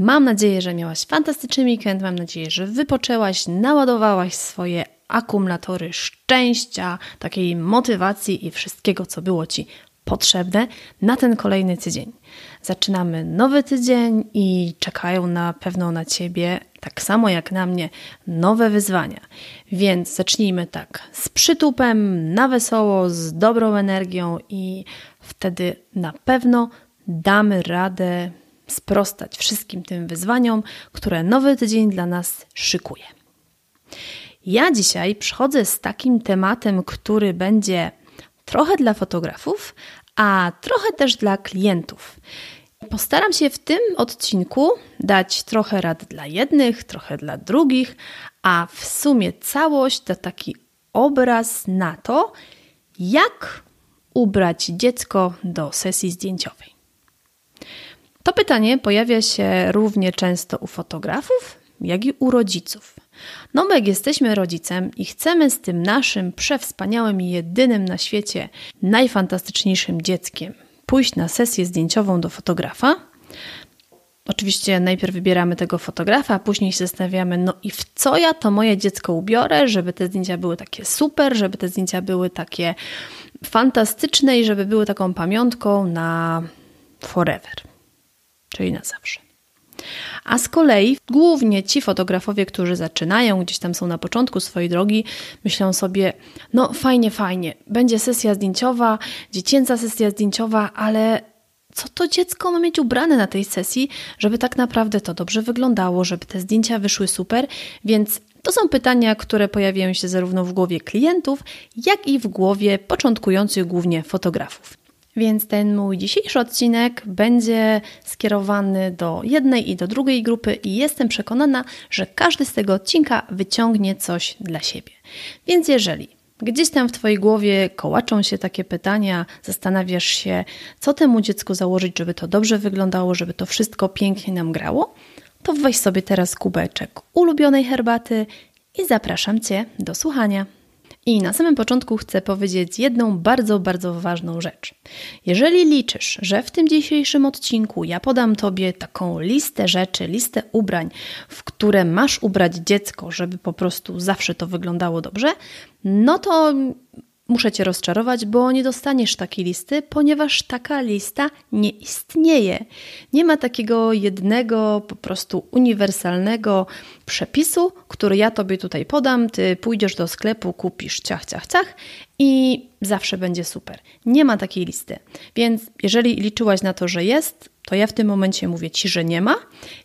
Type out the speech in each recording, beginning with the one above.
Mam nadzieję, że miałaś fantastyczny weekend. Mam nadzieję, że wypoczęłaś, naładowałaś swoje akumulatory szczęścia, takiej motywacji i wszystkiego, co było Ci potrzebne na ten kolejny tydzień. Zaczynamy nowy tydzień i czekają na pewno na Ciebie, tak samo jak na mnie, nowe wyzwania. Więc zacznijmy tak z przytupem, na wesoło, z dobrą energią i wtedy na pewno damy radę sprostać wszystkim tym wyzwaniom, które nowy tydzień dla nas szykuje. Ja dzisiaj przychodzę z takim tematem, który będzie trochę dla fotografów, a trochę też dla klientów. Postaram się w tym odcinku dać trochę rad dla jednych, trochę dla drugich, a w sumie całość to taki obraz na to, jak ubrać dziecko do sesji zdjęciowej. To pytanie pojawia się równie często u fotografów, jak i u rodziców. No my jak jesteśmy rodzicem i chcemy z tym naszym przewspaniałym i jedynym na świecie najfantastyczniejszym dzieckiem pójść na sesję zdjęciową do fotografa, Oczywiście najpierw wybieramy tego fotografa, a później się zastanawiamy, no i w co ja to moje dziecko ubiorę, żeby te zdjęcia były takie super, żeby te zdjęcia były takie fantastyczne i żeby były taką pamiątką na forever, czyli na zawsze. A z kolei głównie ci fotografowie, którzy zaczynają, gdzieś tam są na początku swojej drogi, myślą sobie: no fajnie, fajnie, będzie sesja zdjęciowa, dziecięca sesja zdjęciowa, ale co to dziecko ma mieć ubrane na tej sesji, żeby tak naprawdę to dobrze wyglądało, żeby te zdjęcia wyszły super, więc to są pytania, które pojawiają się zarówno w głowie klientów, jak i w głowie początkujących głównie fotografów. Więc ten mój dzisiejszy odcinek będzie skierowany do jednej i do drugiej grupy, i jestem przekonana, że każdy z tego odcinka wyciągnie coś dla siebie. Więc jeżeli gdzieś tam w Twojej głowie kołaczą się takie pytania, zastanawiasz się, co temu dziecku założyć, żeby to dobrze wyglądało, żeby to wszystko pięknie nam grało, to weź sobie teraz kubeczek ulubionej herbaty i zapraszam Cię do słuchania. I na samym początku chcę powiedzieć jedną bardzo, bardzo ważną rzecz. Jeżeli liczysz, że w tym dzisiejszym odcinku ja podam Tobie taką listę rzeczy, listę ubrań, w które masz ubrać dziecko, żeby po prostu zawsze to wyglądało dobrze, no to Muszę Cię rozczarować, bo nie dostaniesz takiej listy, ponieważ taka lista nie istnieje. Nie ma takiego jednego, po prostu uniwersalnego przepisu, który ja Tobie tutaj podam. Ty pójdziesz do sklepu, kupisz ciach, ciach, ciach i zawsze będzie super. Nie ma takiej listy. Więc jeżeli liczyłaś na to, że jest, to ja w tym momencie mówię Ci, że nie ma.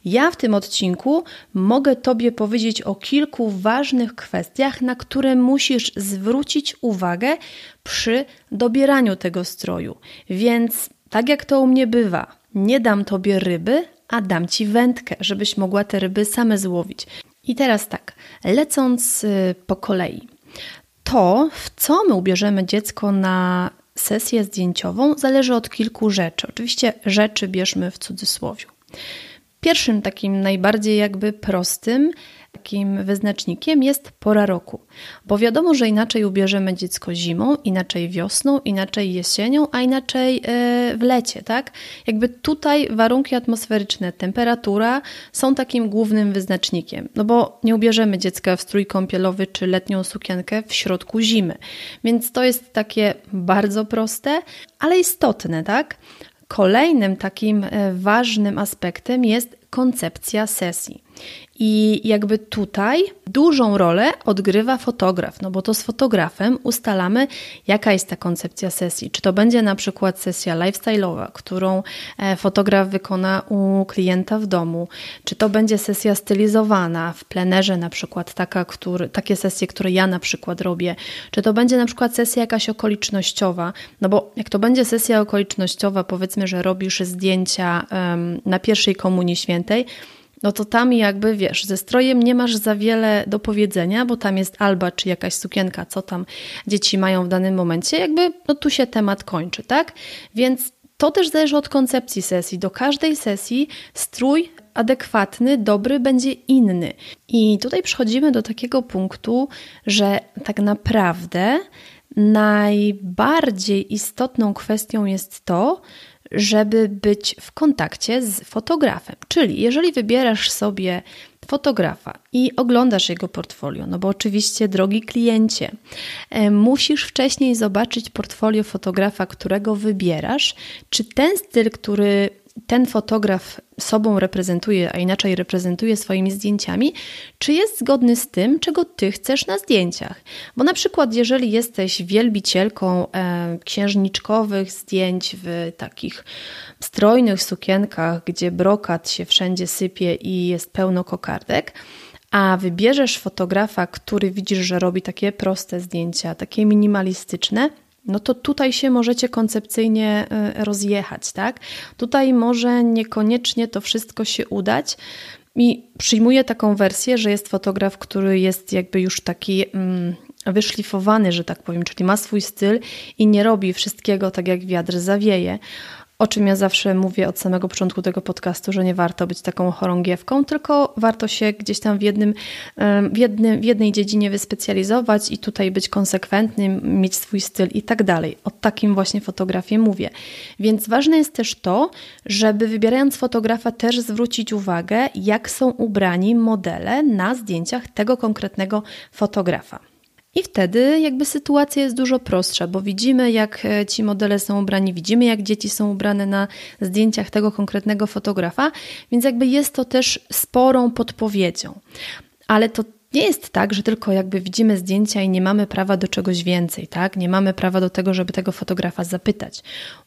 Ja w tym odcinku mogę Tobie powiedzieć o kilku ważnych kwestiach, na które musisz zwrócić uwagę przy dobieraniu tego stroju. Więc tak jak to u mnie bywa, nie dam Tobie ryby, a dam Ci wędkę, żebyś mogła te ryby same złowić. I teraz tak, lecąc y, po kolei. To, w co my ubierzemy dziecko na sesję zdjęciową zależy od kilku rzeczy. Oczywiście rzeczy bierzmy w cudzysłowie. Pierwszym takim najbardziej jakby prostym takim wyznacznikiem jest pora roku, bo wiadomo, że inaczej ubierzemy dziecko zimą, inaczej wiosną, inaczej jesienią, a inaczej e, w lecie, tak? Jakby tutaj warunki atmosferyczne, temperatura są takim głównym wyznacznikiem, no bo nie ubierzemy dziecka w strój kąpielowy czy letnią sukienkę w środku zimy, więc to jest takie bardzo proste, ale istotne, tak? Kolejnym takim e, ważnym aspektem jest koncepcja sesji. I jakby tutaj dużą rolę odgrywa fotograf, no bo to z fotografem ustalamy, jaka jest ta koncepcja sesji. Czy to będzie na przykład sesja lifestyle'owa, którą e, fotograf wykona u klienta w domu, czy to będzie sesja stylizowana w plenerze, na przykład taka, który, takie sesje, które ja na przykład robię, czy to będzie na przykład sesja jakaś okolicznościowa, no bo jak to będzie sesja okolicznościowa, powiedzmy, że robisz zdjęcia um, na pierwszej komunii świętej, no to tam jakby wiesz, ze strojem nie masz za wiele do powiedzenia, bo tam jest alba czy jakaś sukienka, co tam dzieci mają w danym momencie, jakby no tu się temat kończy, tak? Więc to też zależy od koncepcji sesji. Do każdej sesji strój adekwatny, dobry będzie inny. I tutaj przechodzimy do takiego punktu, że tak naprawdę najbardziej istotną kwestią jest to, żeby być w kontakcie z fotografem. Czyli jeżeli wybierasz sobie fotografa i oglądasz jego portfolio, no bo oczywiście, drogi kliencie, e, musisz wcześniej zobaczyć portfolio fotografa, którego wybierasz, czy ten styl, który ten fotograf sobą reprezentuje, a inaczej reprezentuje swoimi zdjęciami, czy jest zgodny z tym, czego ty chcesz na zdjęciach. Bo na przykład, jeżeli jesteś wielbicielką e, księżniczkowych zdjęć w takich strojnych sukienkach, gdzie brokat się wszędzie sypie i jest pełno kokardek, a wybierzesz fotografa, który widzisz, że robi takie proste zdjęcia, takie minimalistyczne, no to tutaj się możecie koncepcyjnie y, rozjechać, tak? Tutaj może niekoniecznie to wszystko się udać. I przyjmuję taką wersję, że jest fotograf, który jest jakby już taki mm, wyszlifowany, że tak powiem, czyli ma swój styl i nie robi wszystkiego tak jak wiatr zawieje. O czym ja zawsze mówię od samego początku tego podcastu, że nie warto być taką chorągiewką, tylko warto się gdzieś tam w, jednym, w, jednym, w jednej dziedzinie wyspecjalizować i tutaj być konsekwentnym, mieć swój styl i tak dalej. O takim właśnie fotografie mówię. Więc ważne jest też to, żeby wybierając fotografa też zwrócić uwagę, jak są ubrani modele na zdjęciach tego konkretnego fotografa. I wtedy jakby sytuacja jest dużo prostsza, bo widzimy, jak e, ci modele są ubrani, widzimy, jak dzieci są ubrane na zdjęciach tego konkretnego fotografa, więc jakby jest to też sporą podpowiedzią. Ale to nie jest tak, że tylko jakby widzimy zdjęcia i nie mamy prawa do czegoś więcej, tak? Nie mamy prawa do tego, żeby tego fotografa zapytać.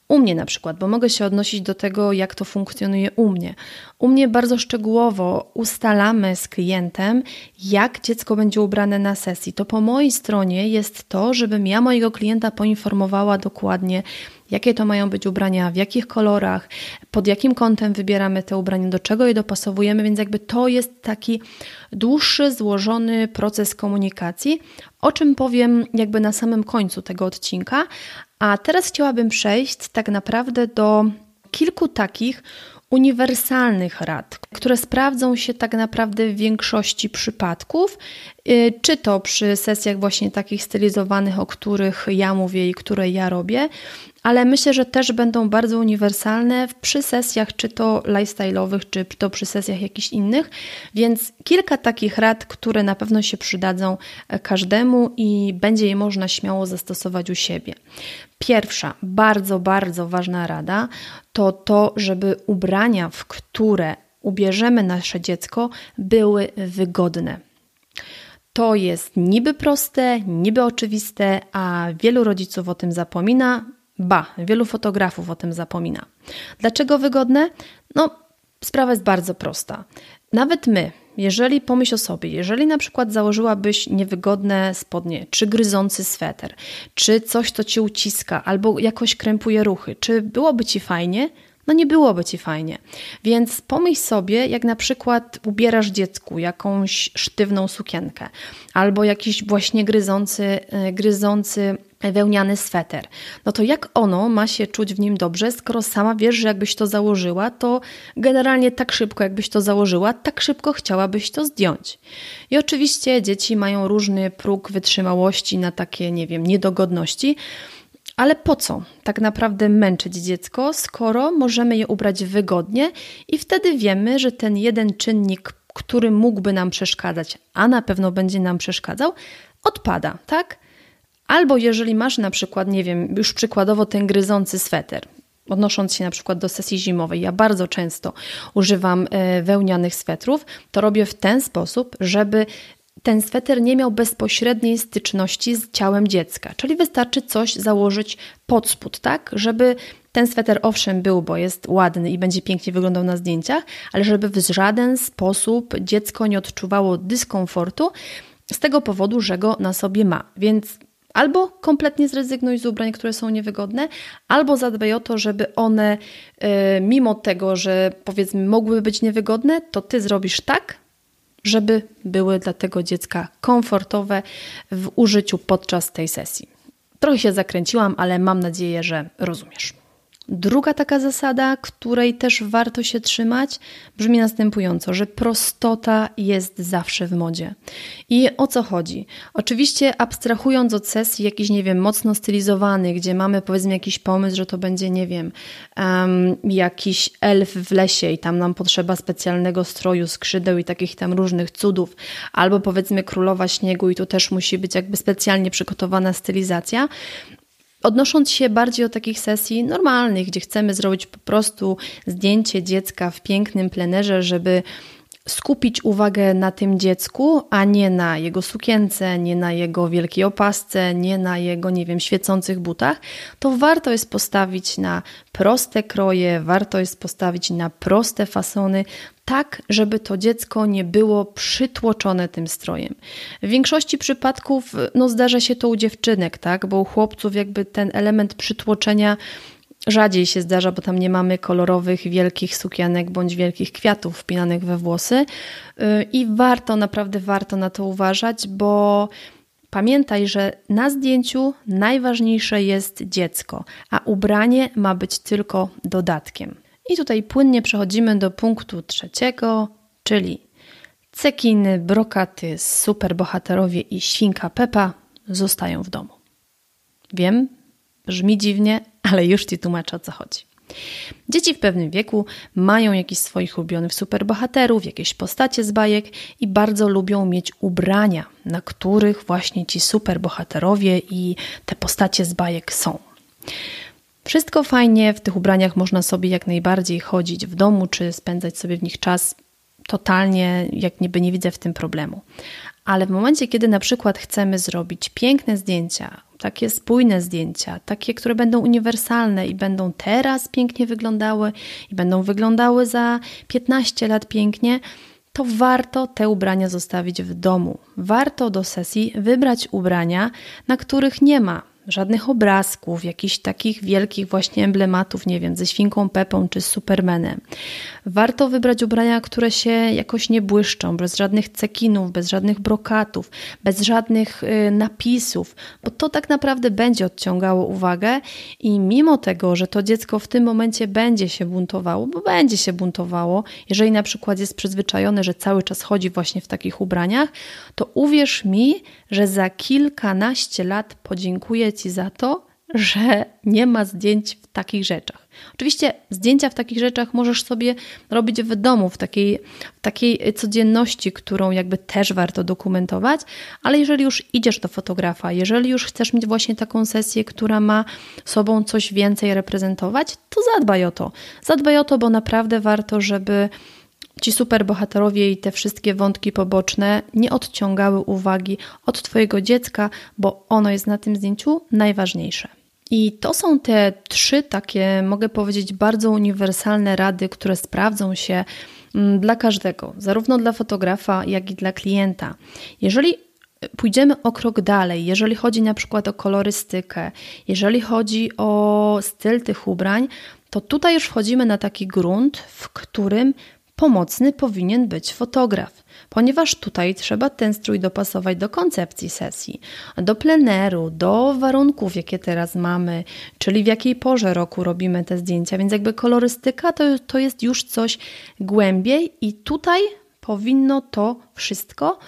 U mnie na przykład, bo mogę się odnosić do tego, jak to funkcjonuje u mnie. U mnie bardzo szczegółowo ustalamy z klientem, jak dziecko będzie ubrane na sesji. To po mojej stronie jest to, żebym ja mojego klienta poinformowała dokładnie, jakie to mają być ubrania, w jakich kolorach, pod jakim kątem wybieramy te ubrania, do czego je dopasowujemy, więc jakby to jest taki dłuższy, złożony proces komunikacji, o czym powiem jakby na samym końcu tego odcinka. A teraz chciałabym przejść tak naprawdę do kilku takich uniwersalnych rad, które sprawdzą się tak naprawdę w większości przypadków, y, czy to przy sesjach właśnie takich stylizowanych, o których ja mówię i które ja robię, ale myślę, że też będą bardzo uniwersalne przy sesjach, czy to lifestyle'owych, czy to przy sesjach jakichś innych, więc kilka takich rad, które na pewno się przydadzą e, każdemu i będzie je można śmiało zastosować u siebie. Pierwsza, bardzo, bardzo ważna rada to to, żeby ubrania, w które ubierzemy nasze dziecko, były wygodne. To jest niby proste, niby oczywiste, a wielu rodziców o tym zapomina, Ba, wielu fotografów o tym zapomina. Dlaczego wygodne? No, sprawa jest bardzo prosta. Nawet my, jeżeli pomyśl o sobie, jeżeli na przykład założyłabyś niewygodne spodnie, czy gryzący sweter, czy coś, co ci uciska, albo jakoś krępuje ruchy, czy byłoby ci fajnie? no nie byłoby ci fajnie. Więc pomyśl sobie, jak na przykład ubierasz dziecku jakąś sztywną sukienkę albo jakiś właśnie gryzący, e, gryzący wełniany sweter, no to jak ono ma się czuć w nim dobrze, skoro sama wiesz, że jakbyś to założyła, to generalnie tak szybko, jakbyś to założyła, tak szybko chciałabyś to zdjąć. I oczywiście dzieci mają różny próg wytrzymałości na takie, nie wiem, niedogodności. Ale po co tak naprawdę męczyć dziecko, skoro możemy je ubrać wygodnie i wtedy wiemy, że ten jeden czynnik, który mógłby nam przeszkadzać, a na pewno będzie nam przeszkadzał, odpada, tak? Albo jeżeli masz na przykład, nie wiem, już przykładowo ten gryzący sweter, odnosząc się na przykład do sesji zimowej, ja bardzo często używam e, wełnianych swetrów, to robię w ten sposób, żeby ten sweter nie miał bezpośredniej styczności z ciałem dziecka, czyli wystarczy coś założyć pod spód, tak, żeby ten sweter owszem był, bo jest ładny i będzie pięknie wyglądał na zdjęciach, ale żeby w żaden sposób dziecko nie odczuwało dyskomfortu z tego powodu, że go na sobie ma. Więc albo kompletnie zrezygnuj z ubrań, które są niewygodne, albo zadbaj o to, żeby one, e, mimo tego, że powiedzmy mogłyby być niewygodne, to ty zrobisz tak, żeby były dla tego dziecka komfortowe w użyciu podczas tej sesji. Trochę się zakręciłam, ale mam nadzieję, że rozumiesz. Druga taka zasada, której też warto się trzymać, brzmi następująco, że prostota jest zawsze w modzie. I o co chodzi? Oczywiście abstrahując od sesji jakiś, nie wiem, mocno stylizowany, gdzie mamy powiedzmy jakiś pomysł, że to będzie, nie wiem, um, jakiś elf w lesie i tam nam potrzeba specjalnego stroju, skrzydeł i takich tam różnych cudów, albo powiedzmy królowa śniegu i tu też musi być jakby specjalnie przygotowana stylizacja, Odnosząc się bardziej do takich sesji normalnych, gdzie chcemy zrobić po prostu zdjęcie dziecka w pięknym plenerze, żeby skupić uwagę na tym dziecku, a nie na jego sukience, nie na jego wielkiej opasce, nie na jego, nie wiem, świecących butach, to warto jest postawić na proste kroje, warto jest postawić na proste fasony, tak, żeby to dziecko nie było przytłoczone tym strojem. W większości przypadków no, zdarza się to u dziewczynek, tak, bo u chłopców jakby ten element przytłoczenia rzadziej się zdarza, bo tam nie mamy kolorowych, wielkich sukienek bądź wielkich kwiatów wpinanych we włosy. Y, I warto, naprawdę warto na to uważać, bo pamiętaj, że na zdjęciu najważniejsze jest dziecko, a ubranie ma być tylko dodatkiem. I tutaj płynnie przechodzimy do punktu trzeciego, czyli cekiny, brokaty, superbohaterowie i świnka Pepa zostają w domu. Wiem, brzmi dziwnie, ale już Ci tłumaczę o co chodzi. Dzieci w pewnym wieku mają jakiś swoich ulubionych superbohaterów, jakieś postacie z bajek i bardzo lubią mieć ubrania, na których właśnie ci superbohaterowie i te postacie z bajek są. Wszystko fajnie, w tych ubraniach można sobie jak najbardziej chodzić w domu, czy spędzać sobie w nich czas. Totalnie, jak niby nie widzę w tym problemu. Ale w momencie, kiedy na przykład chcemy zrobić piękne zdjęcia, takie spójne zdjęcia, takie, które będą uniwersalne i będą teraz pięknie wyglądały i będą wyglądały za 15 lat pięknie, to warto te ubrania zostawić w domu. Warto do sesji wybrać ubrania, na których nie ma żadnych obrazków, jakichś takich wielkich właśnie emblematów, nie wiem, ze świnką Pepą czy Supermanem. Warto wybrać ubrania, które się jakoś nie błyszczą, bez żadnych cekinów, bez żadnych brokatów, bez żadnych y, napisów, bo to tak naprawdę będzie odciągało uwagę i mimo tego, że to dziecko w tym momencie będzie się buntowało, bo będzie się buntowało, jeżeli na przykład jest przyzwyczajone, że cały czas chodzi właśnie w takich ubraniach, to uwierz mi, że za kilkanaście lat podziękuję Ci za to, że nie ma zdjęć w takich rzeczach. Oczywiście zdjęcia w takich rzeczach możesz sobie robić w domu, w takiej, w takiej codzienności, którą jakby też warto dokumentować, ale jeżeli już idziesz do fotografa, jeżeli już chcesz mieć właśnie taką sesję, która ma sobą coś więcej reprezentować, to zadbaj o to. Zadbaj o to, bo naprawdę warto, żeby ci superbohaterowie i te wszystkie wątki poboczne nie odciągały uwagi od Twojego dziecka, bo ono jest na tym zdjęciu najważniejsze. I to są te trzy takie, mogę powiedzieć, bardzo uniwersalne rady, które sprawdzą się mm, dla każdego, zarówno dla fotografa, jak i dla klienta. Jeżeli pójdziemy o krok dalej, jeżeli chodzi na przykład o kolorystykę, jeżeli chodzi o styl tych ubrań, to tutaj już wchodzimy na taki grunt, w którym pomocny powinien być fotograf, ponieważ tutaj trzeba ten strój dopasować do koncepcji sesji, do pleneru, do warunków, jakie teraz mamy, czyli w jakiej porze roku robimy te zdjęcia, więc jakby kolorystyka to, to jest już coś głębiej i tutaj powinno to wszystko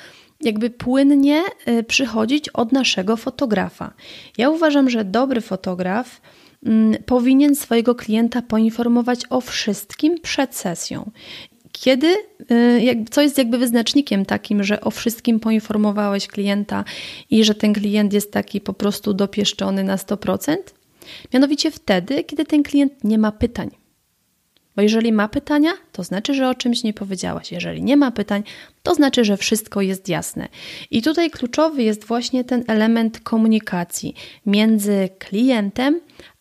jakby płynnie y, przychodzić od naszego fotografa. Ja uważam, że dobry fotograf mm, powinien swojego klienta poinformować o wszystkim przed sesją. Kiedy, y, co jest jakby wyznacznikiem takim, że o wszystkim poinformowałeś klienta i że ten klient jest taki po prostu dopieszczony na 100%? Mianowicie wtedy, kiedy ten klient nie ma pytań. Bo jeżeli ma pytania, to znaczy, że o czymś nie powiedziałaś. Jeżeli nie ma pytań, to znaczy, że wszystko jest jasne. I tutaj kluczowy jest właśnie ten element komunikacji między klientem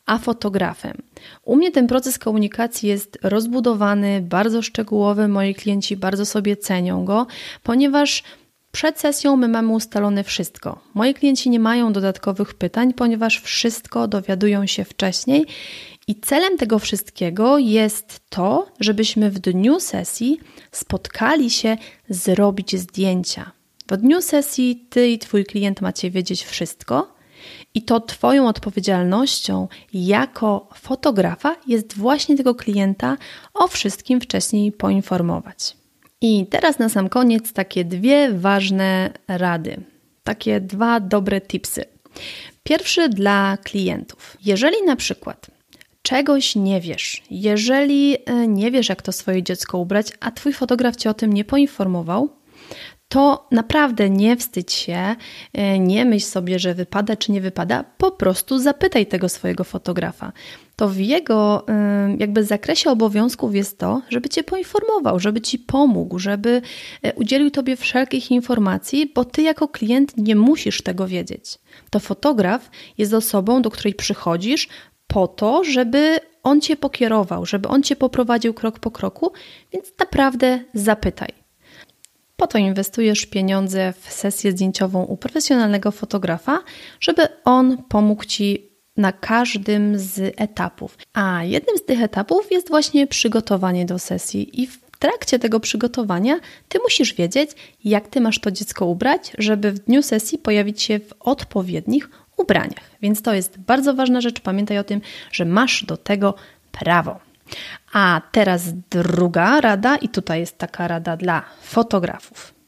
a fotografem. U mnie ten proces komunikacji jest rozbudowany, bardzo szczegółowy. Moi klienci bardzo sobie cenią go, ponieważ przed sesją my mamy ustalone wszystko. Moi klienci nie mają dodatkowych pytań, ponieważ wszystko dowiadują się wcześniej. I celem tego wszystkiego jest to, żebyśmy w dniu sesji spotkali się, zrobić zdjęcia. W dniu sesji ty i twój klient macie wiedzieć wszystko, i to Twoją odpowiedzialnością jako fotografa jest właśnie tego klienta o wszystkim wcześniej poinformować. I teraz na sam koniec takie dwie ważne rady, takie dwa dobre tipsy. Pierwszy dla klientów. Jeżeli na przykład czegoś nie wiesz, jeżeli e, nie wiesz, jak to swoje dziecko ubrać, a twój fotograf cię o tym nie poinformował, to naprawdę nie wstydź się, e, nie myśl sobie, że wypada czy nie wypada, po prostu zapytaj tego swojego fotografa. To w jego e, jakby zakresie obowiązków jest to, żeby cię poinformował, żeby ci pomógł, żeby e, udzielił tobie wszelkich informacji, bo ty jako klient nie musisz tego wiedzieć. To fotograf jest osobą, do której przychodzisz po to, żeby on cię pokierował, żeby on cię poprowadził krok po kroku, więc naprawdę zapytaj. Po to inwestujesz pieniądze w sesję zdjęciową u profesjonalnego fotografa, żeby on pomógł ci na każdym z etapów. A jednym z tych etapów jest właśnie przygotowanie do sesji i w trakcie tego przygotowania ty musisz wiedzieć, jak ty masz to dziecko ubrać, żeby w dniu sesji pojawić się w odpowiednich ubraniach. Więc to jest bardzo ważna rzecz. Pamiętaj o tym, że masz do tego prawo. A teraz druga rada, i tutaj jest taka rada dla fotografów.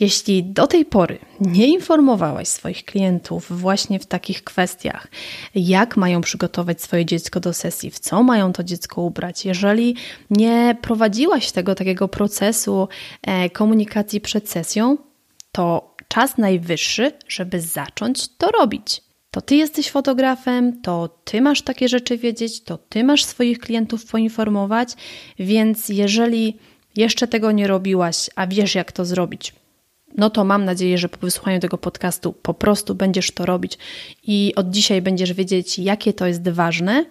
Jeśli do tej pory nie informowałaś swoich klientów właśnie w takich kwestiach, jak mają przygotować swoje dziecko do sesji, w co mają to dziecko ubrać, jeżeli nie prowadziłaś tego takiego procesu e, komunikacji przed sesją, to czas najwyższy, żeby zacząć to robić to ty jesteś fotografem, to ty masz takie rzeczy wiedzieć, to ty masz swoich klientów poinformować, więc jeżeli jeszcze tego nie robiłaś, a wiesz jak to zrobić, no to mam nadzieję, że po wysłuchaniu tego podcastu po prostu będziesz to robić i od dzisiaj będziesz wiedzieć, jakie to jest ważne.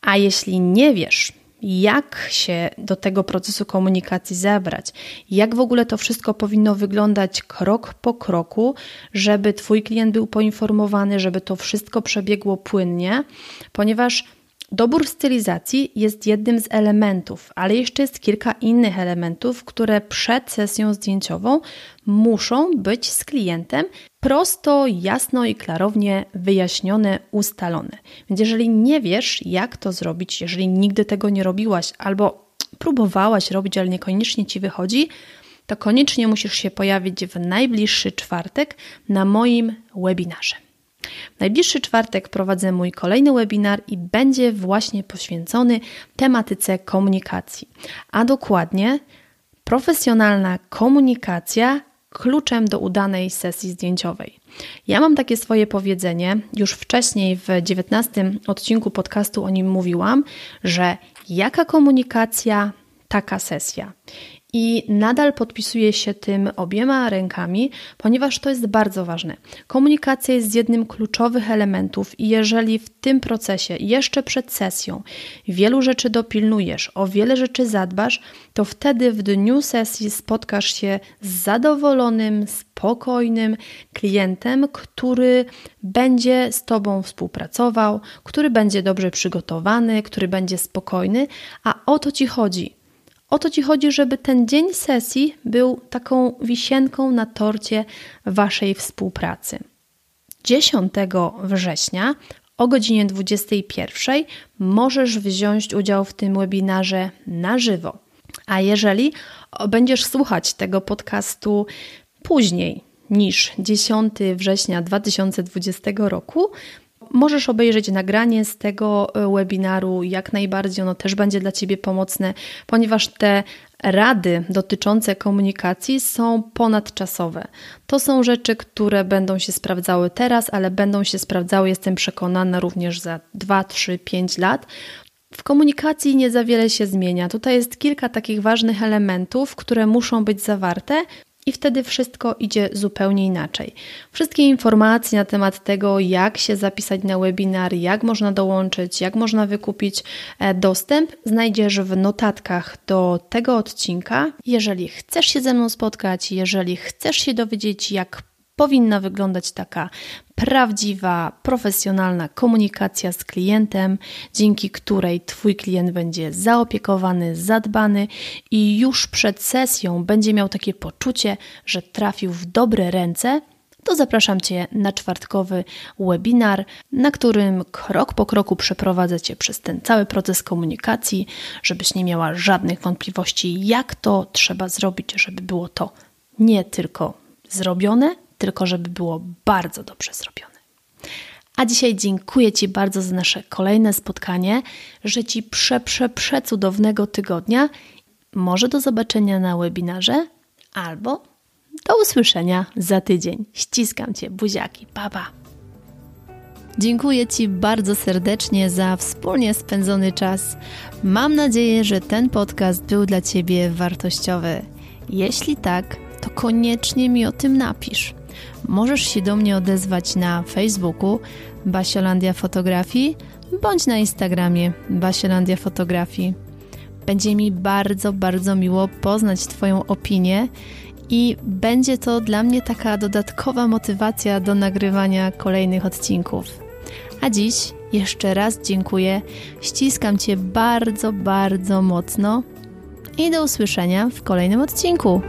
A jeśli nie wiesz, jak się do tego procesu komunikacji zebrać, jak w ogóle to wszystko powinno wyglądać krok po kroku, żeby Twój klient był poinformowany, żeby to wszystko przebiegło płynnie, ponieważ Dobór stylizacji jest jednym z elementów, ale jeszcze jest kilka innych elementów, które przed sesją zdjęciową muszą być z klientem prosto, jasno i klarownie wyjaśnione, ustalone. Więc jeżeli nie wiesz, jak to zrobić, jeżeli nigdy tego nie robiłaś albo próbowałaś robić, ale niekoniecznie ci wychodzi, to koniecznie musisz się pojawić w najbliższy czwartek na moim webinarze. W najbliższy czwartek prowadzę mój kolejny webinar i będzie właśnie poświęcony tematyce komunikacji, a dokładnie profesjonalna komunikacja kluczem do udanej sesji zdjęciowej. Ja mam takie swoje powiedzenie, już wcześniej w 19 odcinku podcastu o nim mówiłam, że jaka komunikacja, taka sesja. I nadal podpisuję się tym obiema rękami, ponieważ to jest bardzo ważne. Komunikacja jest jednym kluczowych elementów, i jeżeli w tym procesie, jeszcze przed sesją, wielu rzeczy dopilnujesz, o wiele rzeczy zadbasz, to wtedy w dniu sesji spotkasz się z zadowolonym, spokojnym klientem, który będzie z Tobą współpracował, który będzie dobrze przygotowany, który będzie spokojny, a o to Ci chodzi o to ci chodzi, żeby ten dzień sesji był taką wisienką na torcie waszej współpracy. 10 września o godzinie 21 możesz wziąć udział w tym webinarze na żywo. A jeżeli będziesz słuchać tego podcastu później niż 10 września 2020 roku, możesz obejrzeć nagranie z tego e, webinaru, jak najbardziej ono też będzie dla Ciebie pomocne, ponieważ te rady dotyczące komunikacji są ponadczasowe. To są rzeczy, które będą się sprawdzały teraz, ale będą się sprawdzały, jestem przekonana, również za 2, 3, 5 lat. W komunikacji nie za wiele się zmienia. Tutaj jest kilka takich ważnych elementów, które muszą być zawarte, i wtedy wszystko idzie zupełnie inaczej. Wszystkie informacje na temat tego, jak się zapisać na webinar, jak można dołączyć, jak można wykupić e, dostęp, znajdziesz w notatkach do tego odcinka. Jeżeli chcesz się ze mną spotkać, jeżeli chcesz się dowiedzieć, jak powinna wyglądać taka prawdziwa, profesjonalna komunikacja z klientem, dzięki której Twój klient będzie zaopiekowany, zadbany i już przed sesją będzie miał takie poczucie, że trafił w dobre ręce. To zapraszam Cię na czwartkowy webinar, na którym krok po kroku przeprowadzę Cię przez ten cały proces komunikacji, żebyś nie miała żadnych wątpliwości, jak to trzeba zrobić, żeby było to nie tylko zrobione, tylko żeby było bardzo dobrze zrobione. A dzisiaj dziękuję Ci bardzo za nasze kolejne spotkanie. Życzę Ci prze, prze, przecudownego tygodnia. Może do zobaczenia na webinarze, albo do usłyszenia za tydzień. Ściskam Cię, buziaki, papa. Dziękuję Ci bardzo serdecznie za wspólnie spędzony czas. Mam nadzieję, że ten podcast był dla Ciebie wartościowy. Jeśli tak, to koniecznie mi o tym napisz. Możesz się do mnie odezwać na Facebooku Basiolandia Fotografii bądź na Instagramie Basiolandia Fotografii. Będzie mi bardzo, bardzo miło poznać Twoją opinię i będzie to dla mnie taka dodatkowa motywacja do nagrywania kolejnych odcinków. A dziś jeszcze raz dziękuję, ściskam Cię bardzo, bardzo mocno i do usłyszenia w kolejnym odcinku.